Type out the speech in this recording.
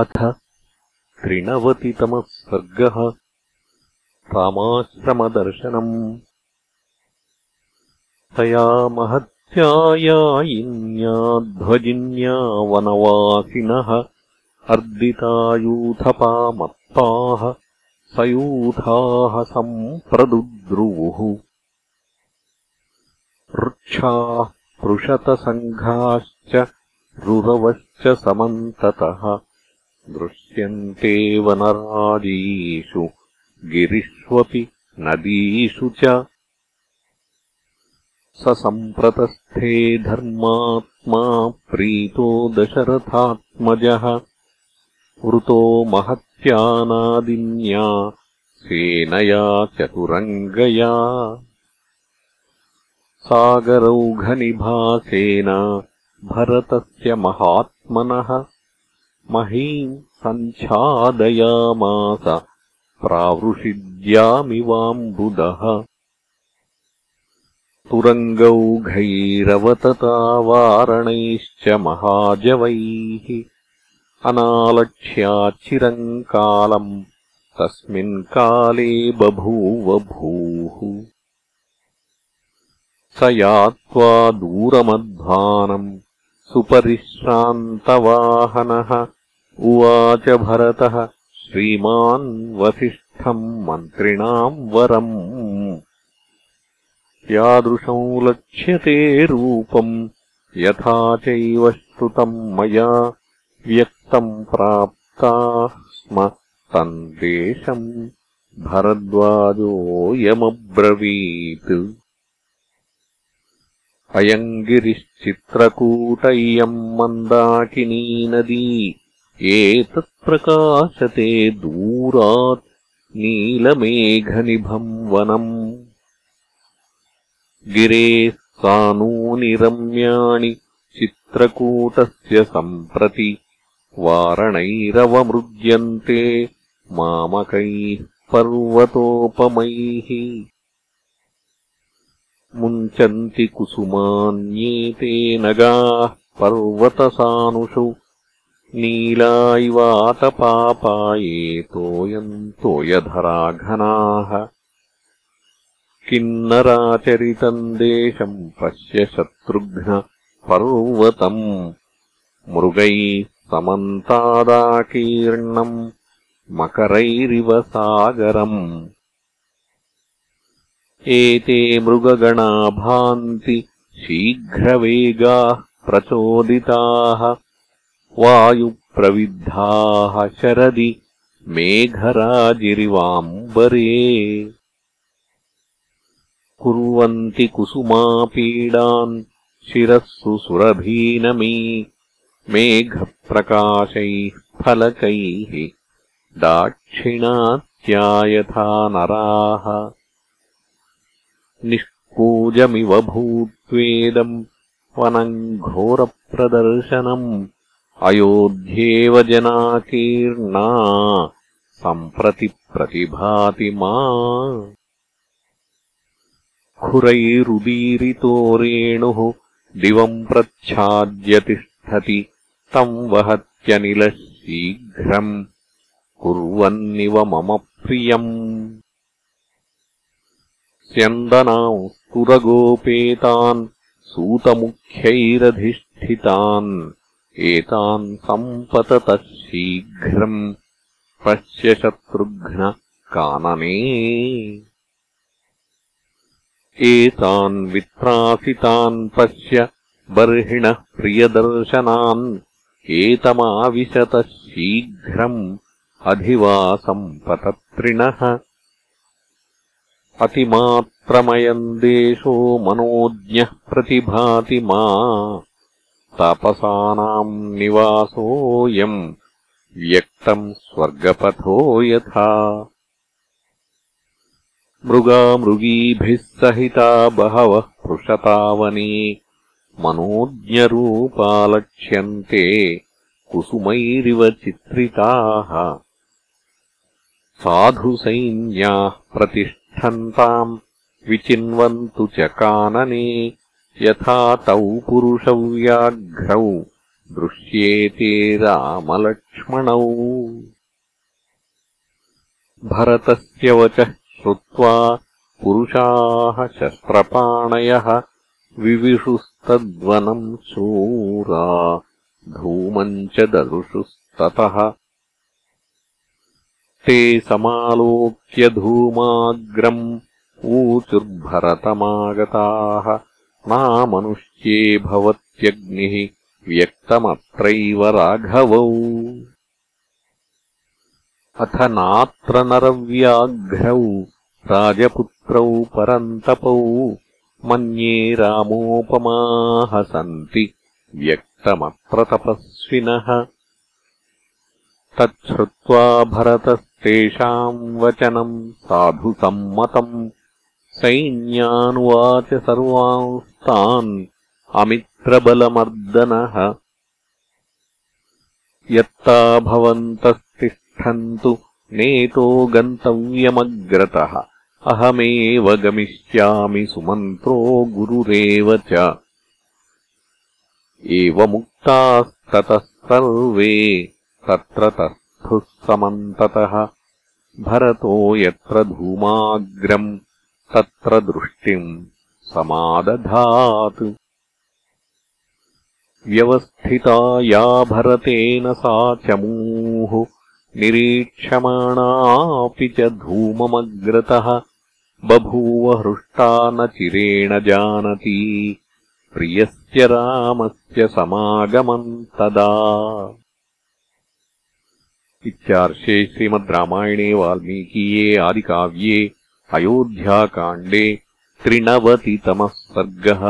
अथ त्रिनवतितमः सर्गः रामाश्रमदर्शनम् तया महत्यायायिन्याध्वजिन्या वनवासिनः अर्दितायूथपामत्ताः सयूथाः सम्प्रदुद्रुवुः। वृक्षाः पृषतसङ्घाश्च रुरवश्च समन्ततः दृश्यन्ते वनराजीषु गिरिष्वपि नदीषु च। स सम्प्रतस्थे धर्मात्मा प्रीतो दशरथात्मजः वृतो महत्यानादिन्या सेनया चतुरङ्गया। सागरौघनिभासेन भरतस्य महात्मनः महीम् सञ्छादयामास प्रावृषिद्यामिवाम्बुदः तुरङ्गौघैरवततावारणैश्च महाजवैः अनालक्ष्याच्चिरम् कालम् तस्मिन्काले बभूव भूः। स यात्वा दूरमध्वानम् सुपरिश्रान्तवाहनः उवाच भरतः श्रीमान् वसिष्ठम् मन्त्रिणाम् वरम्। यादृशम् लक्ष्यते रूपम् यथा चैव श्रुतम् मया व्यक्तम् प्राप्ताः स्म तम् देशम्। भरद्वाजोऽयमब्रवीत् अयम् गिरिश्चित्रकूट इयम् मन्दाकिनी नदी एतत्प्रकाशते दूरात् नीलमेघनिभम् वनम्। गिरेः सानूनि रम्याणि चित्रकूटस्य सम्प्रति वारणैरवमृज्यन्ते मामकैः पर्वतोपमैः। मुञ्चन्ति कुसुमान्येते नगाः पर्वतसानुषु नीला इवातपापायेतोऽयम् तोयधराघनाः किन्नराचरितम् देशम् पश्य शत्रुघ्न पर्वतम्। मृगैः समन्तादाकीर्णम् मकरैरिव सागरम्। एते मृगगणा भान्ति शीघ्रवेगाः प्रचोदिताः वायुप्रविद्धाः शरदि मेघराजिरिवाम्बरे। कुर्वन्ति कुसुमापीडान् शिरःसु सुरभीनमी मेघप्रकाशैः फलकैः दाक्षिणात्यायथा नराः। निष्कूजमिव भूत्वेदम् वनम् घोरप्रदर्शनम् अयोध्येव जनाकीर्णा सम्प्रति प्रतिभाति मा। खुरैरुदीरितो रेणुः दिवम् प्रच्छाद्य तिष्ठति तम् वहत्यनिलः शीघ्रम्। कुर्वन्निव मम प्रियम्। स्यन्दनाम् स्तुरगोपेतान् सूतमुख्यैरधिष्ठितान् एतान् सम्पततः शीघ्रम् पश्य शत्रुघ्न कानने। एतान् वित्रासितान् पश्य बर्हिणः प्रियदर्शनान् एतमाविशतः शीघ्रम् अधिवासम् पतत्रिणः अतिमात्रमयम् देशो मनोज्ञः प्रतिभाति मा तापसानाम् निवासोऽयम् व्यक्तम् स्वर्गपथो यथा। मृगामृगीभिः सहिता बहवः पृषतावने मनोज्ञरूपालक्ष्यन्ते कुसुमैरिव चित्रिताः। साधुसैन्याः प्रतिष्ठन्ताम् विचिन्वन्तु च कानने यथा तौ पुरुषव्याघ्रौ दृश्येते रामलक्ष्मणौ। भरतस्य वचः श्रुत्वा पुरुषाः शस्त्रपाणयः विविशुस्तद्वनम् शूरा धूमम् च ददृशुस्ततः। ते समालोक्य धूमाग्रम् ऊचुर्भरतमागताः नामनुष्ये भवत्यग्निः व्यक्तमत्रैव राघवौ। अथ नात्र नरव्याघ्रौ राजपुत्रौ परन्तपौ मन्ये रामोपमाः सन्ति व्यक्तमत्र तपस्विनः। तच्छ्रुत्वा भरतस्तेषाम् वचनम् साधुसम्मतम् सैन्यानुवाच सर्वांस्तान् अमित्रबलमर्दनः। यत्ता भवन्तस्तिष्ठन्तु नेतो गन्तव्यमग्रतः। अहमेव गमिष्यामि सुमन्त्रो गुरुरेव च। एवमुक्तास्ततः सर्वे तत्र तस्थुः समन्ततः। भरतो यत्र धूमाग्रम् तत्र दृष्टिम् समादधात्। व्यवस्थिता या भरतेन सा चमूः निरीक्षमाणापि च धूममग्रतः। बभूव हृष्टा न चिरेण जानती। प्रियस्य रामस्य समागमम् तदा। इत्यार्षे श्रीमद् रामायणे वाल्मीकीये आदिकाव्ये अयोध्याकाण्डे त्रिनवतितमः सर्गः